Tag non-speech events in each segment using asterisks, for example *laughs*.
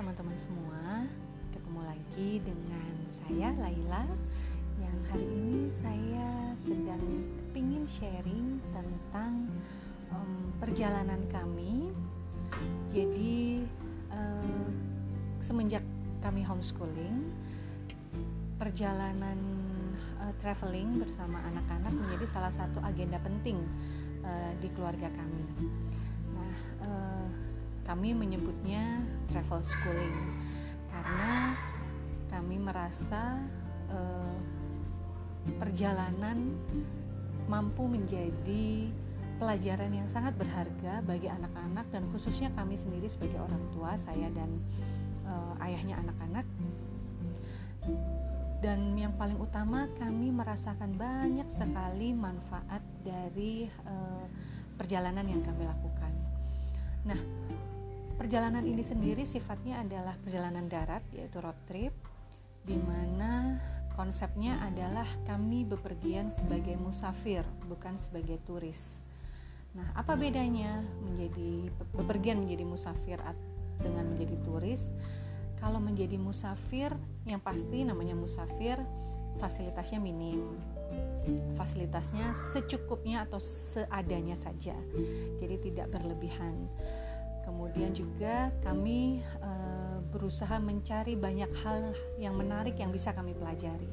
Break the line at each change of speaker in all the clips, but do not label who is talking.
teman-teman semua. Ketemu lagi dengan saya Laila Yang hari ini saya sedang ingin sharing tentang um, perjalanan kami. Jadi uh, semenjak kami homeschooling Perjalanan uh, traveling bersama anak-anak menjadi salah satu agenda penting uh, di keluarga kami. Nah, uh, kami menyebutnya travel schooling karena kami merasa uh, perjalanan mampu menjadi pelajaran yang sangat berharga bagi anak-anak dan khususnya kami sendiri sebagai orang tua saya dan uh, ayahnya anak-anak dan yang paling utama kami merasakan banyak sekali manfaat dari uh, perjalanan yang kami lakukan. Nah, Perjalanan ini sendiri sifatnya adalah perjalanan darat yaitu road trip di mana konsepnya adalah kami bepergian sebagai musafir bukan sebagai turis. Nah, apa bedanya menjadi bepergian menjadi musafir dengan menjadi turis? Kalau menjadi musafir, yang pasti namanya musafir, fasilitasnya minim. Fasilitasnya secukupnya atau seadanya saja. Jadi tidak berlebihan. Kemudian juga kami e, berusaha mencari banyak hal yang menarik yang bisa kami pelajari.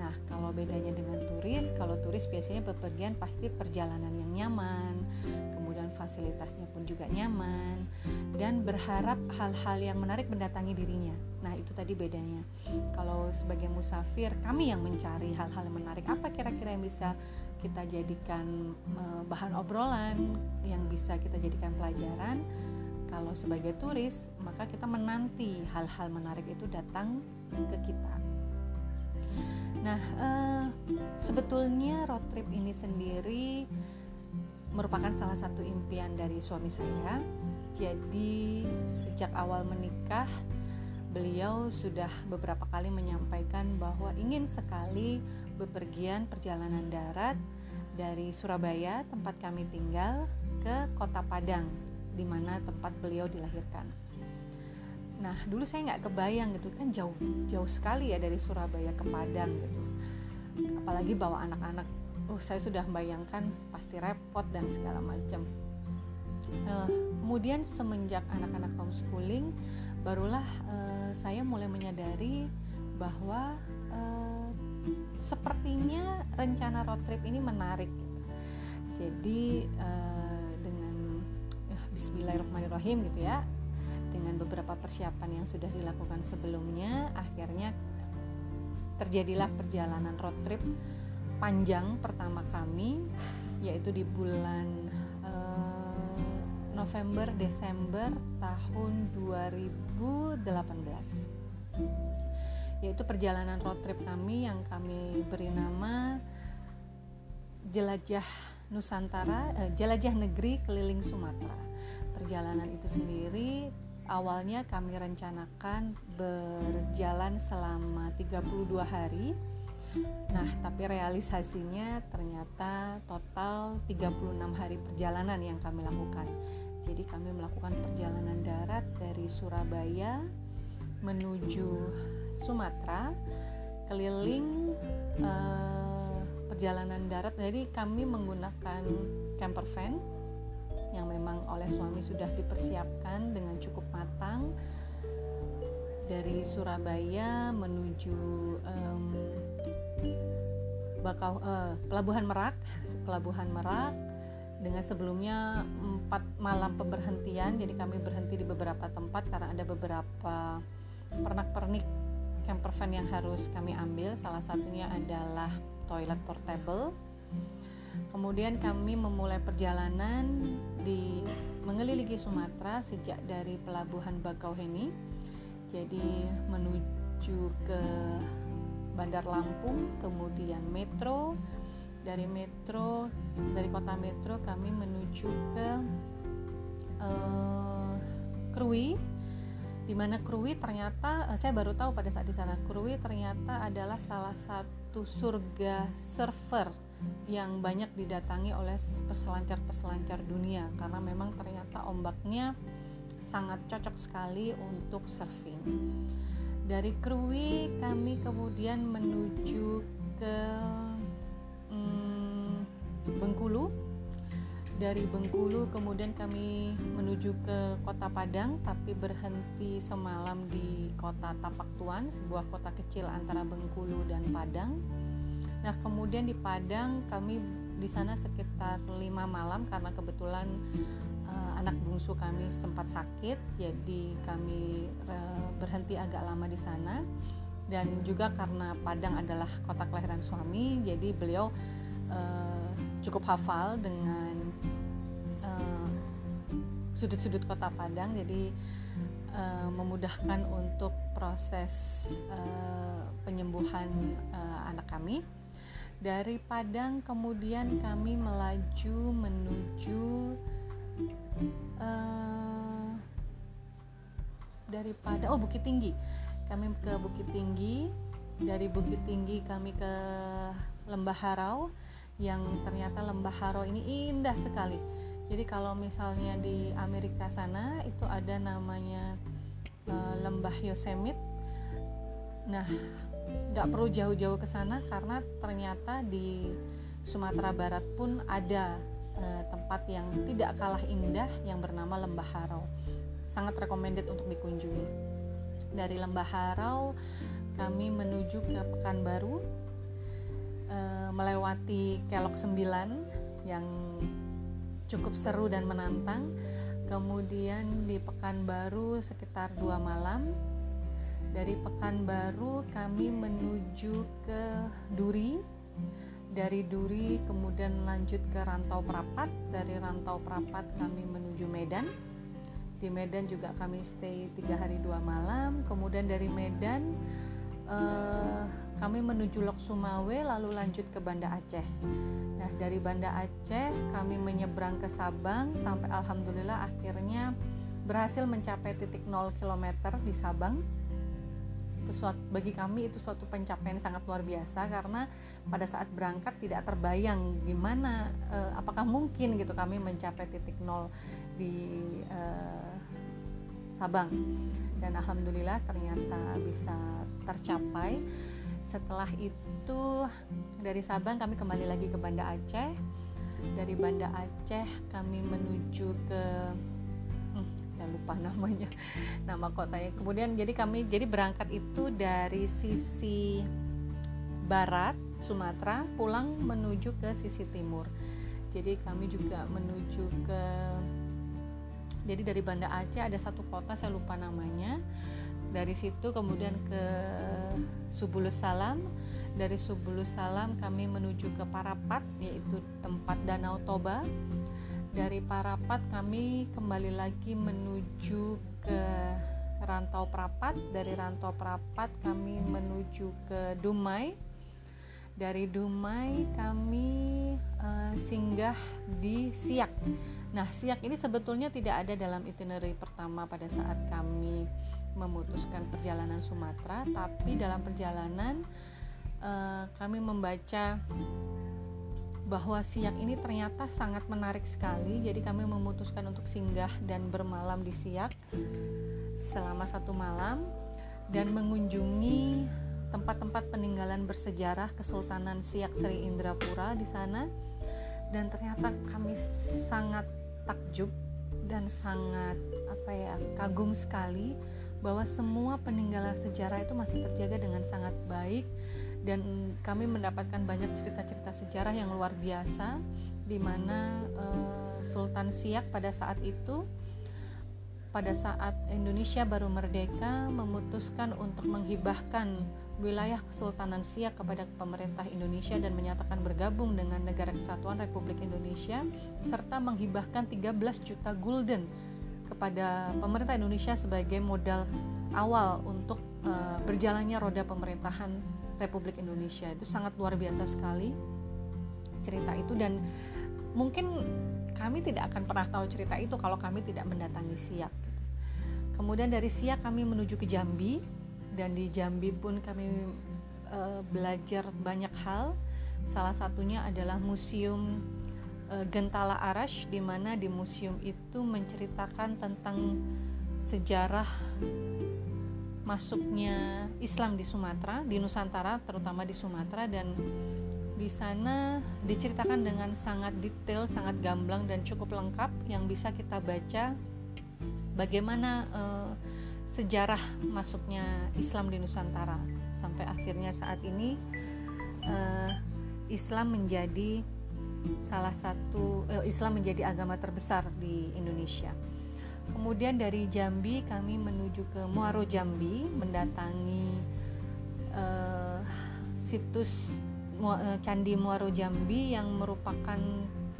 Nah, kalau bedanya dengan turis, kalau turis biasanya bepergian pasti perjalanan yang nyaman, kemudian fasilitasnya pun juga nyaman, dan berharap hal-hal yang menarik mendatangi dirinya. Nah, itu tadi bedanya. Kalau sebagai musafir, kami yang mencari hal-hal yang menarik. Apa kira-kira yang bisa kita jadikan bahan obrolan, yang bisa kita jadikan pelajaran? Kalau sebagai turis maka kita menanti hal-hal menarik itu datang ke kita. Nah, eh, sebetulnya road trip ini sendiri merupakan salah satu impian dari suami saya. Jadi sejak awal menikah beliau sudah beberapa kali menyampaikan bahwa ingin sekali bepergian perjalanan darat dari Surabaya tempat kami tinggal ke Kota Padang di mana tempat beliau dilahirkan. Nah, dulu saya nggak kebayang gitu kan jauh jauh sekali ya dari Surabaya ke Padang gitu. Apalagi bawa anak-anak. Oh, saya sudah membayangkan pasti repot dan segala macam. Uh, kemudian semenjak anak-anak homeschooling, barulah uh, saya mulai menyadari bahwa uh, sepertinya rencana road trip ini menarik. Jadi uh, Bismillahirrahmanirrahim gitu ya. Dengan beberapa persiapan yang sudah dilakukan sebelumnya akhirnya terjadilah perjalanan road trip panjang pertama kami yaitu di bulan uh, November Desember tahun 2018 yaitu perjalanan road trip kami yang kami beri nama jelajah Nusantara uh, jelajah negeri keliling Sumatera perjalanan itu sendiri awalnya kami rencanakan berjalan selama 32 hari Nah, tapi realisasinya ternyata total 36 hari perjalanan yang kami lakukan. Jadi kami melakukan perjalanan darat dari Surabaya menuju Sumatera, keliling uh, perjalanan darat. Jadi kami menggunakan camper van yang memang oleh suami sudah dipersiapkan dengan cukup matang dari Surabaya menuju um, Bakau uh, Pelabuhan Merak, *laughs* Pelabuhan Merak dengan sebelumnya empat malam pemberhentian jadi kami berhenti di beberapa tempat karena ada beberapa pernak-pernik camper van yang harus kami ambil. Salah satunya adalah toilet portable Kemudian kami memulai perjalanan di mengelilingi Sumatera sejak dari pelabuhan Bakauheni. Jadi menuju ke Bandar Lampung, kemudian metro. Dari metro, dari kota metro kami menuju ke uh, Krui di mana Krui ternyata uh, saya baru tahu pada saat di sana Krui ternyata adalah salah satu surga server yang banyak didatangi oleh peselancar-peselancar dunia karena memang ternyata ombaknya sangat cocok sekali untuk surfing. Dari Krui kami kemudian menuju ke hmm, Bengkulu. Dari Bengkulu kemudian kami menuju ke Kota Padang tapi berhenti semalam di Kota Tapak Tuan, sebuah kota kecil antara Bengkulu dan Padang. Nah, kemudian di Padang kami di sana sekitar lima malam karena kebetulan uh, anak bungsu kami sempat sakit, jadi kami uh, berhenti agak lama di sana. Dan juga karena Padang adalah kota kelahiran suami jadi beliau uh, cukup hafal dengan sudut-sudut kota Padang. Jadi uh, memudahkan untuk proses uh, penyembuhan uh, anak kami dari Padang kemudian kami melaju menuju uh, dari Padang oh Bukit Tinggi. Kami ke Bukit Tinggi. Dari Bukit Tinggi kami ke Lembah Harau yang ternyata Lembah Harau ini indah sekali. Jadi kalau misalnya di Amerika sana itu ada namanya uh, Lembah Yosemite. Nah nggak perlu jauh-jauh ke sana karena ternyata di Sumatera Barat pun ada uh, tempat yang tidak kalah indah yang bernama Lembah Harau. Sangat recommended untuk dikunjungi. Dari Lembah Harau kami menuju ke Pekanbaru e, melewati Kelok 9 yang cukup seru dan menantang. Kemudian di Pekanbaru sekitar dua malam dari Pekanbaru kami menuju ke Duri. Dari Duri kemudian lanjut ke Rantau Prapat. Dari Rantau Prapat kami menuju Medan. Di Medan juga kami stay tiga hari dua malam. Kemudian dari Medan uh, kami menuju Lok Sumawe lalu lanjut ke Banda Aceh. Nah dari Banda Aceh kami menyeberang ke Sabang sampai alhamdulillah akhirnya berhasil mencapai titik 0 km di Sabang itu suatu bagi kami itu suatu pencapaian sangat luar biasa karena pada saat berangkat tidak terbayang gimana uh, apakah mungkin gitu kami mencapai titik nol di uh, Sabang. Dan alhamdulillah ternyata bisa tercapai. Setelah itu dari Sabang kami kembali lagi ke Banda Aceh. Dari Banda Aceh kami menuju ke saya lupa namanya nama kotanya. Kemudian jadi kami jadi berangkat itu dari sisi barat Sumatera pulang menuju ke sisi timur. Jadi kami juga menuju ke jadi dari Banda Aceh ada satu kota saya lupa namanya. Dari situ kemudian ke Subulus Salam. Dari Subulus Salam kami menuju ke Parapat yaitu tempat Danau Toba dari Parapat kami kembali lagi menuju ke Rantau Prapat. Dari Rantau Prapat kami menuju ke Dumai. Dari Dumai kami uh, singgah di Siak. Nah Siak ini sebetulnya tidak ada dalam itinerary pertama pada saat kami memutuskan perjalanan Sumatera tapi dalam perjalanan uh, kami membaca bahwa Siak ini ternyata sangat menarik sekali. Jadi kami memutuskan untuk singgah dan bermalam di Siak selama satu malam dan mengunjungi tempat-tempat peninggalan bersejarah Kesultanan Siak Sri Indrapura di sana. Dan ternyata kami sangat takjub dan sangat apa ya kagum sekali bahwa semua peninggalan sejarah itu masih terjaga dengan sangat baik dan kami mendapatkan banyak cerita-cerita sejarah yang luar biasa di mana uh, Sultan Siak pada saat itu pada saat Indonesia baru merdeka memutuskan untuk menghibahkan wilayah Kesultanan Siak kepada pemerintah Indonesia dan menyatakan bergabung dengan Negara Kesatuan Republik Indonesia serta menghibahkan 13 juta gulden kepada pemerintah Indonesia sebagai modal awal untuk uh, berjalannya roda pemerintahan Republik Indonesia itu sangat luar biasa sekali cerita itu dan mungkin kami tidak akan pernah tahu cerita itu kalau kami tidak mendatangi Siak. Kemudian dari Siak kami menuju ke Jambi dan di Jambi pun kami uh, belajar banyak hal. Salah satunya adalah museum uh, Gentala Arash di mana di museum itu menceritakan tentang sejarah masuknya Islam di Sumatera, di Nusantara, terutama di Sumatera dan di sana diceritakan dengan sangat detail, sangat gamblang dan cukup lengkap yang bisa kita baca bagaimana uh, sejarah masuknya Islam di Nusantara sampai akhirnya saat ini uh, Islam menjadi salah satu uh, Islam menjadi agama terbesar di Indonesia. Kemudian dari Jambi kami menuju ke Muaro Jambi mendatangi uh, situs uh, Candi Muaro Jambi yang merupakan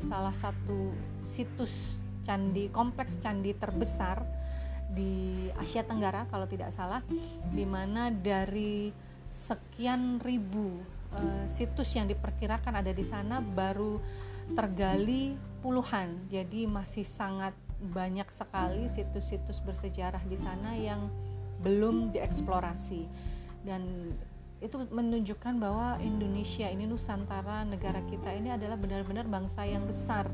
salah satu situs candi kompleks candi terbesar di Asia Tenggara kalau tidak salah di mana dari sekian ribu uh, situs yang diperkirakan ada di sana baru tergali puluhan. Jadi masih sangat banyak sekali situs-situs bersejarah di sana yang belum dieksplorasi. Dan itu menunjukkan bahwa Indonesia ini Nusantara negara kita ini adalah benar-benar bangsa yang besar.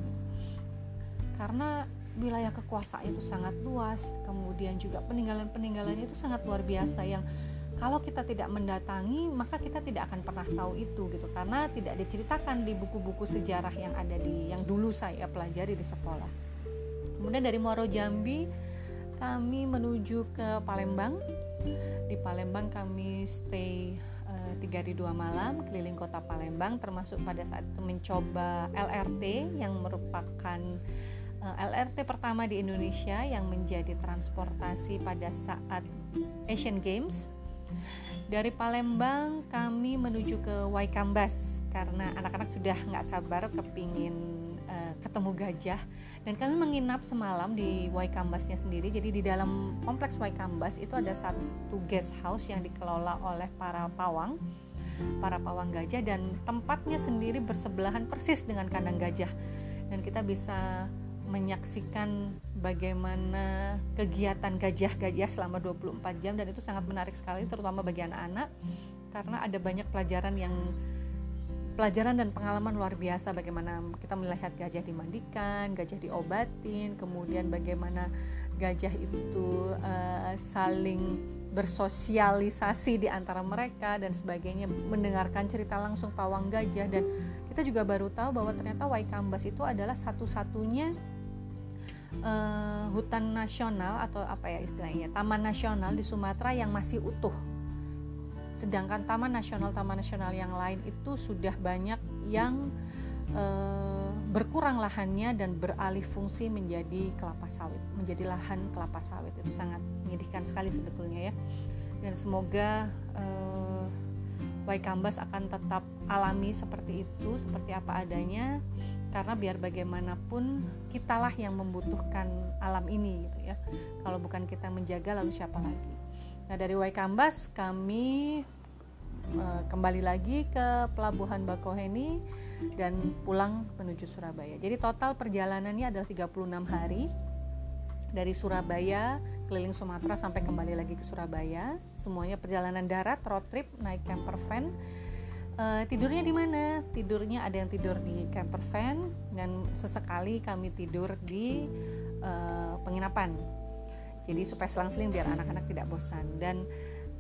Karena wilayah kekuasaan itu sangat luas kemudian juga peninggalan-peninggalan itu sangat luar biasa yang kalau kita tidak mendatangi maka kita tidak akan pernah tahu itu gitu. Karena tidak diceritakan di buku-buku sejarah yang ada di yang dulu saya pelajari di sekolah kemudian dari Muaro Jambi kami menuju ke Palembang. Di Palembang kami stay uh, tiga hari dua malam keliling kota Palembang termasuk pada saat itu mencoba LRT yang merupakan eh, LRT pertama di Indonesia yang menjadi transportasi pada saat Asian Games. Dari Palembang kami menuju ke Waikambas karena anak-anak sudah nggak sabar kepingin uh, ketemu gajah. Dan kami menginap semalam di Waikambasnya sendiri. Jadi di dalam kompleks Waikambas itu ada satu guest house yang dikelola oleh para pawang para pawang gajah. Dan tempatnya sendiri bersebelahan persis dengan kandang gajah. Dan kita bisa menyaksikan bagaimana kegiatan gajah-gajah selama 24 jam. Dan itu sangat menarik sekali terutama bagi anak-anak. Karena ada banyak pelajaran yang pelajaran dan pengalaman luar biasa bagaimana kita melihat gajah dimandikan, gajah diobatin, kemudian bagaimana gajah itu uh, saling bersosialisasi di antara mereka dan sebagainya, mendengarkan cerita langsung pawang gajah. Dan kita juga baru tahu bahwa ternyata Waikambas itu adalah satu-satunya uh, hutan nasional atau apa ya istilahnya, taman nasional di Sumatera yang masih utuh sedangkan taman nasional-taman nasional yang lain itu sudah banyak yang uh, berkurang lahannya dan beralih fungsi menjadi kelapa sawit, menjadi lahan kelapa sawit itu sangat menyedihkan sekali sebetulnya ya. Dan semoga uh, Waikambas akan tetap alami seperti itu, seperti apa adanya, karena biar bagaimanapun kitalah yang membutuhkan alam ini gitu ya. Kalau bukan kita menjaga lalu siapa lagi? Nah dari Waikambas kami uh, kembali lagi ke Pelabuhan Bakoheni dan pulang menuju Surabaya. Jadi total perjalanannya adalah 36 hari dari Surabaya keliling Sumatera sampai kembali lagi ke Surabaya. Semuanya perjalanan darat, road trip, naik camper van. Uh, tidurnya di mana? Tidurnya ada yang tidur di camper van dan sesekali kami tidur di uh, penginapan jadi supaya selang-seling biar anak-anak tidak bosan dan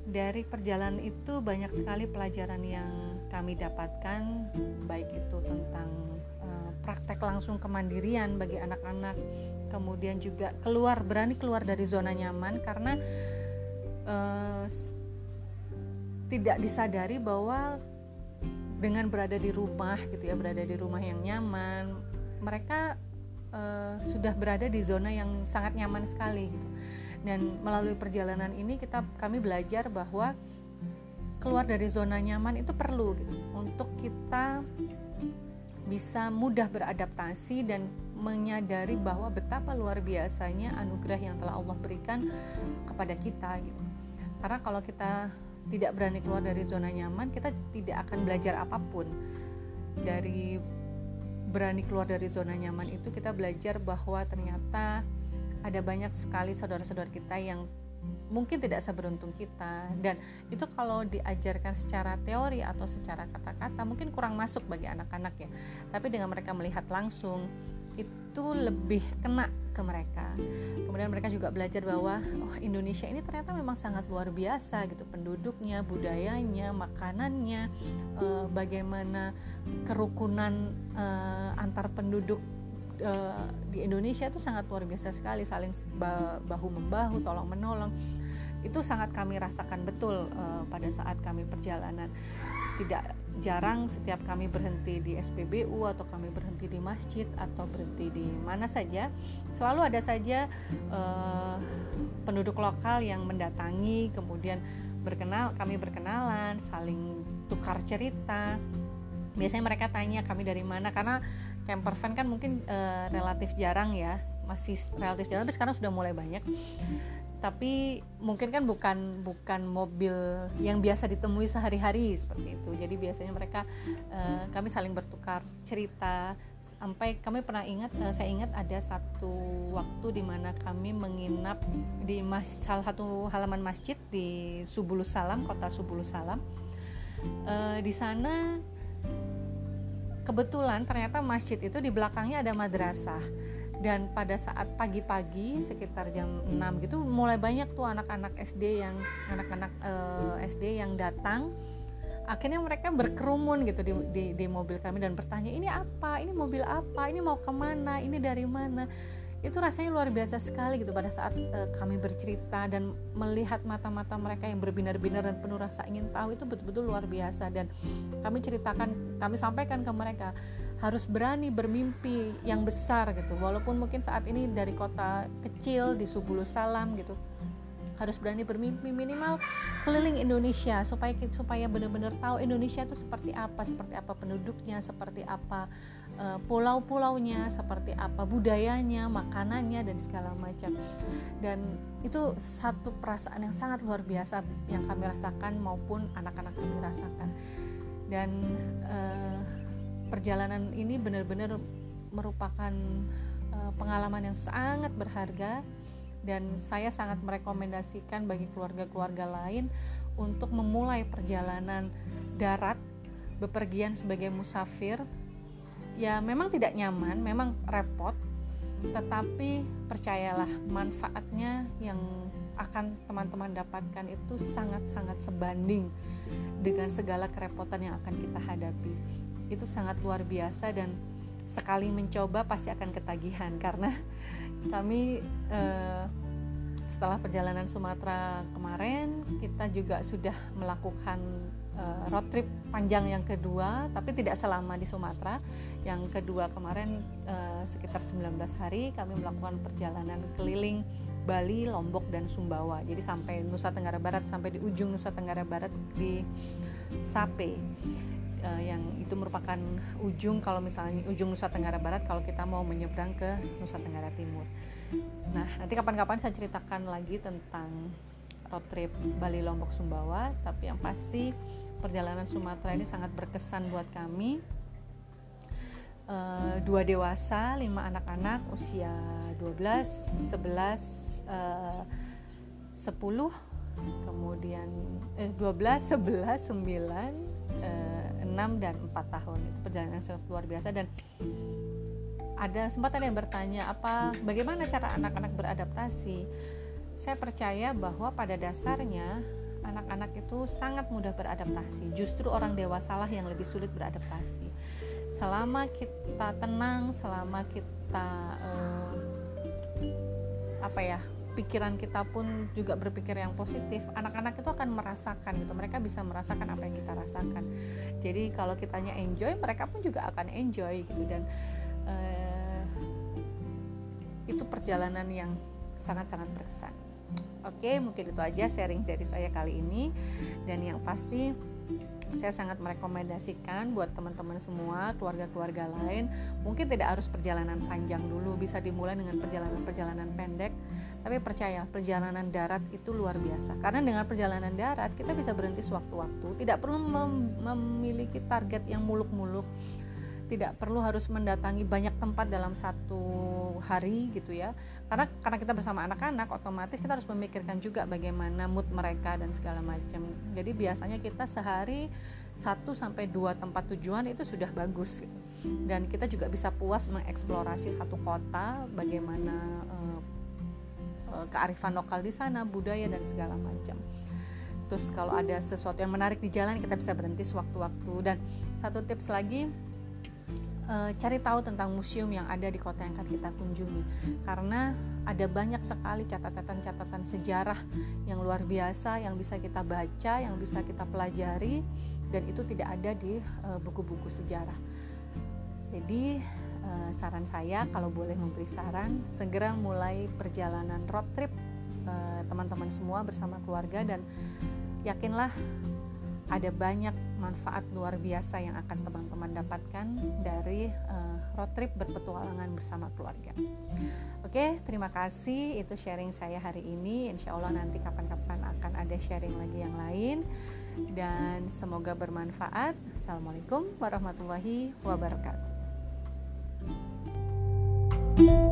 dari perjalanan itu banyak sekali pelajaran yang kami dapatkan baik itu tentang uh, praktek langsung kemandirian bagi anak-anak kemudian juga keluar berani keluar dari zona nyaman karena uh, tidak disadari bahwa dengan berada di rumah gitu ya berada di rumah yang nyaman mereka uh, sudah berada di zona yang sangat nyaman sekali gitu dan melalui perjalanan ini kita kami belajar bahwa keluar dari zona nyaman itu perlu gitu, untuk kita bisa mudah beradaptasi dan menyadari bahwa betapa luar biasanya anugerah yang telah Allah berikan kepada kita gitu. Karena kalau kita tidak berani keluar dari zona nyaman, kita tidak akan belajar apa pun. Dari berani keluar dari zona nyaman itu kita belajar bahwa ternyata ada banyak sekali saudara-saudara kita yang mungkin tidak seberuntung kita. Dan itu kalau diajarkan secara teori atau secara kata-kata mungkin kurang masuk bagi anak-anak ya. Tapi dengan mereka melihat langsung itu lebih kena ke mereka. Kemudian mereka juga belajar bahwa oh Indonesia ini ternyata memang sangat luar biasa gitu. Penduduknya, budayanya, makanannya, e, bagaimana kerukunan e, antar penduduk e, di Indonesia itu sangat luar biasa sekali, saling bahu membahu, tolong menolong. Itu sangat kami rasakan betul e, pada saat kami perjalanan. Tidak jarang setiap kami berhenti di SPBU atau kami berhenti di masjid atau berhenti di mana saja selalu ada saja uh, penduduk lokal yang mendatangi kemudian berkenal kami berkenalan saling tukar cerita biasanya mereka tanya kami dari mana karena camper van kan mungkin uh, relatif jarang ya. Masih relatif jarang tapi sekarang sudah mulai banyak. Tapi mungkin kan bukan bukan mobil yang biasa ditemui sehari-hari seperti itu. Jadi biasanya mereka uh, kami saling bertukar cerita. Sampai kami pernah ingat uh, saya ingat ada satu waktu di mana kami menginap di mas, salah satu halaman masjid di Subulus Salam kota Subulus Salam. Uh, di sana kebetulan ternyata masjid itu di belakangnya ada madrasah. Dan pada saat pagi-pagi sekitar jam 6 gitu mulai banyak tuh anak-anak SD yang anak-anak uh, eh, SD yang datang. Akhirnya mereka berkerumun gitu di, di, di mobil kami dan bertanya ini apa? Ini mobil apa? Ini mau ke mana? Ini dari mana itu rasanya luar biasa sekali gitu pada saat uh, kami bercerita dan melihat mata-mata mereka yang berbinar-binar dan penuh rasa ingin tahu itu betul-betul luar biasa. Dan kami ceritakan kami sampaikan ke mereka harus berani bermimpi yang besar gitu. Walaupun mungkin saat ini dari kota kecil di Subulu Salam gitu harus berani bermimpi minimal keliling Indonesia supaya supaya benar-benar tahu Indonesia itu seperti apa seperti apa penduduknya seperti apa uh, pulau-pulaunya seperti apa budayanya makanannya dan segala macam. Dan itu satu perasaan yang sangat luar biasa yang kami rasakan maupun anak-anak kami rasakan. Dan uh, perjalanan ini benar-benar merupakan uh, pengalaman yang sangat berharga dan saya sangat merekomendasikan bagi keluarga-keluarga lain untuk memulai perjalanan darat bepergian sebagai musafir ya memang tidak nyaman memang repot tetapi percayalah manfaatnya yang akan teman-teman dapatkan itu sangat-sangat sebanding dengan segala kerepotan yang akan kita hadapi. Itu sangat luar biasa dan sekali mencoba pasti akan ketagihan karena kami eh, setelah perjalanan Sumatera kemarin kita juga sudah melakukan eh, road trip panjang yang kedua tapi tidak selama di Sumatera yang kedua kemarin eh, sekitar 19 hari kami melakukan perjalanan keliling Bali, Lombok dan Sumbawa. Jadi sampai Nusa Tenggara Barat sampai di ujung Nusa Tenggara Barat di Sape uh, yang itu merupakan ujung kalau misalnya ujung Nusa Tenggara Barat kalau kita mau menyeberang ke Nusa Tenggara Timur. Nah, nanti kapan-kapan saya ceritakan lagi tentang road trip Bali Lombok Sumbawa, tapi yang pasti perjalanan Sumatera ini sangat berkesan buat kami. Uh, dua dewasa, lima anak-anak usia 12, 11, uh, 10 kemudian eh, 12, 11, 9 eh, 6 dan 4 tahun. Itu perjalanan yang sangat luar biasa. Dan ada sempat ada yang bertanya apa bagaimana cara anak-anak beradaptasi? Saya percaya bahwa pada dasarnya anak-anak itu sangat mudah beradaptasi. Justru orang dewasalah yang lebih sulit beradaptasi. Selama kita tenang selama kita eh, apa ya pikiran kita pun juga berpikir yang positif anak-anak itu akan merasakan gitu. Mereka bisa merasakan apa yang kita rasakan. Jadi kalau kitanya enjoy mereka pun juga akan enjoy gitu. Dan uh, itu perjalanan yang sangat-sangat berkesan oke mungkin itu aja sharing dari saya kali ini. Dan yang pasti saya sangat merekomendasikan buat teman-teman semua, keluarga-keluarga lain, mungkin tidak harus perjalanan panjang dulu, bisa dimulai dengan perjalanan-perjalanan pendek tapi percaya perjalanan darat itu luar biasa. Karena dengan perjalanan darat kita bisa berhenti sewaktu-waktu. Tidak perlu mem memiliki target yang muluk-muluk tidak perlu harus mendatangi banyak tempat dalam satu hari gitu ya. Karena karena kita bersama anak-anak otomatis kita harus memikirkan juga bagaimana mood mereka dan segala macam. Jadi biasanya kita sehari satu sampai dua tempat tujuan itu sudah bagus. Gitu. dan kita juga bisa puas mengeksplorasi satu kota bagaimana uh, kearifan lokal di sana budaya dan segala macam. Terus kalau ada sesuatu yang menarik di jalan kita bisa berhenti sewaktu-waktu. Dan satu tips lagi uh, cari tahu tentang museum yang ada di kota yang akan kita kunjungi karena ada banyak sekali catatan-catatan sejarah yang luar biasa yang bisa kita baca, yang bisa kita pelajari dan itu tidak ada di eh, buku-buku uh, sejarah. Jadi uh, saran saya kalau boleh memberi saran segera mulai perjalanan road trip teman-teman semua bersama keluarga dan yakinlah ada banyak manfaat luar biasa yang akan teman-teman dapatkan dari uh, road trip berpetualangan bersama keluarga. Oke, okay, terima kasih itu sharing saya hari ini. Insya Allah nanti kapan-kapan akan ada sharing lagi yang lain dan semoga bermanfaat. Assalamualaikum warahmatullahi wabarakatuh. thank you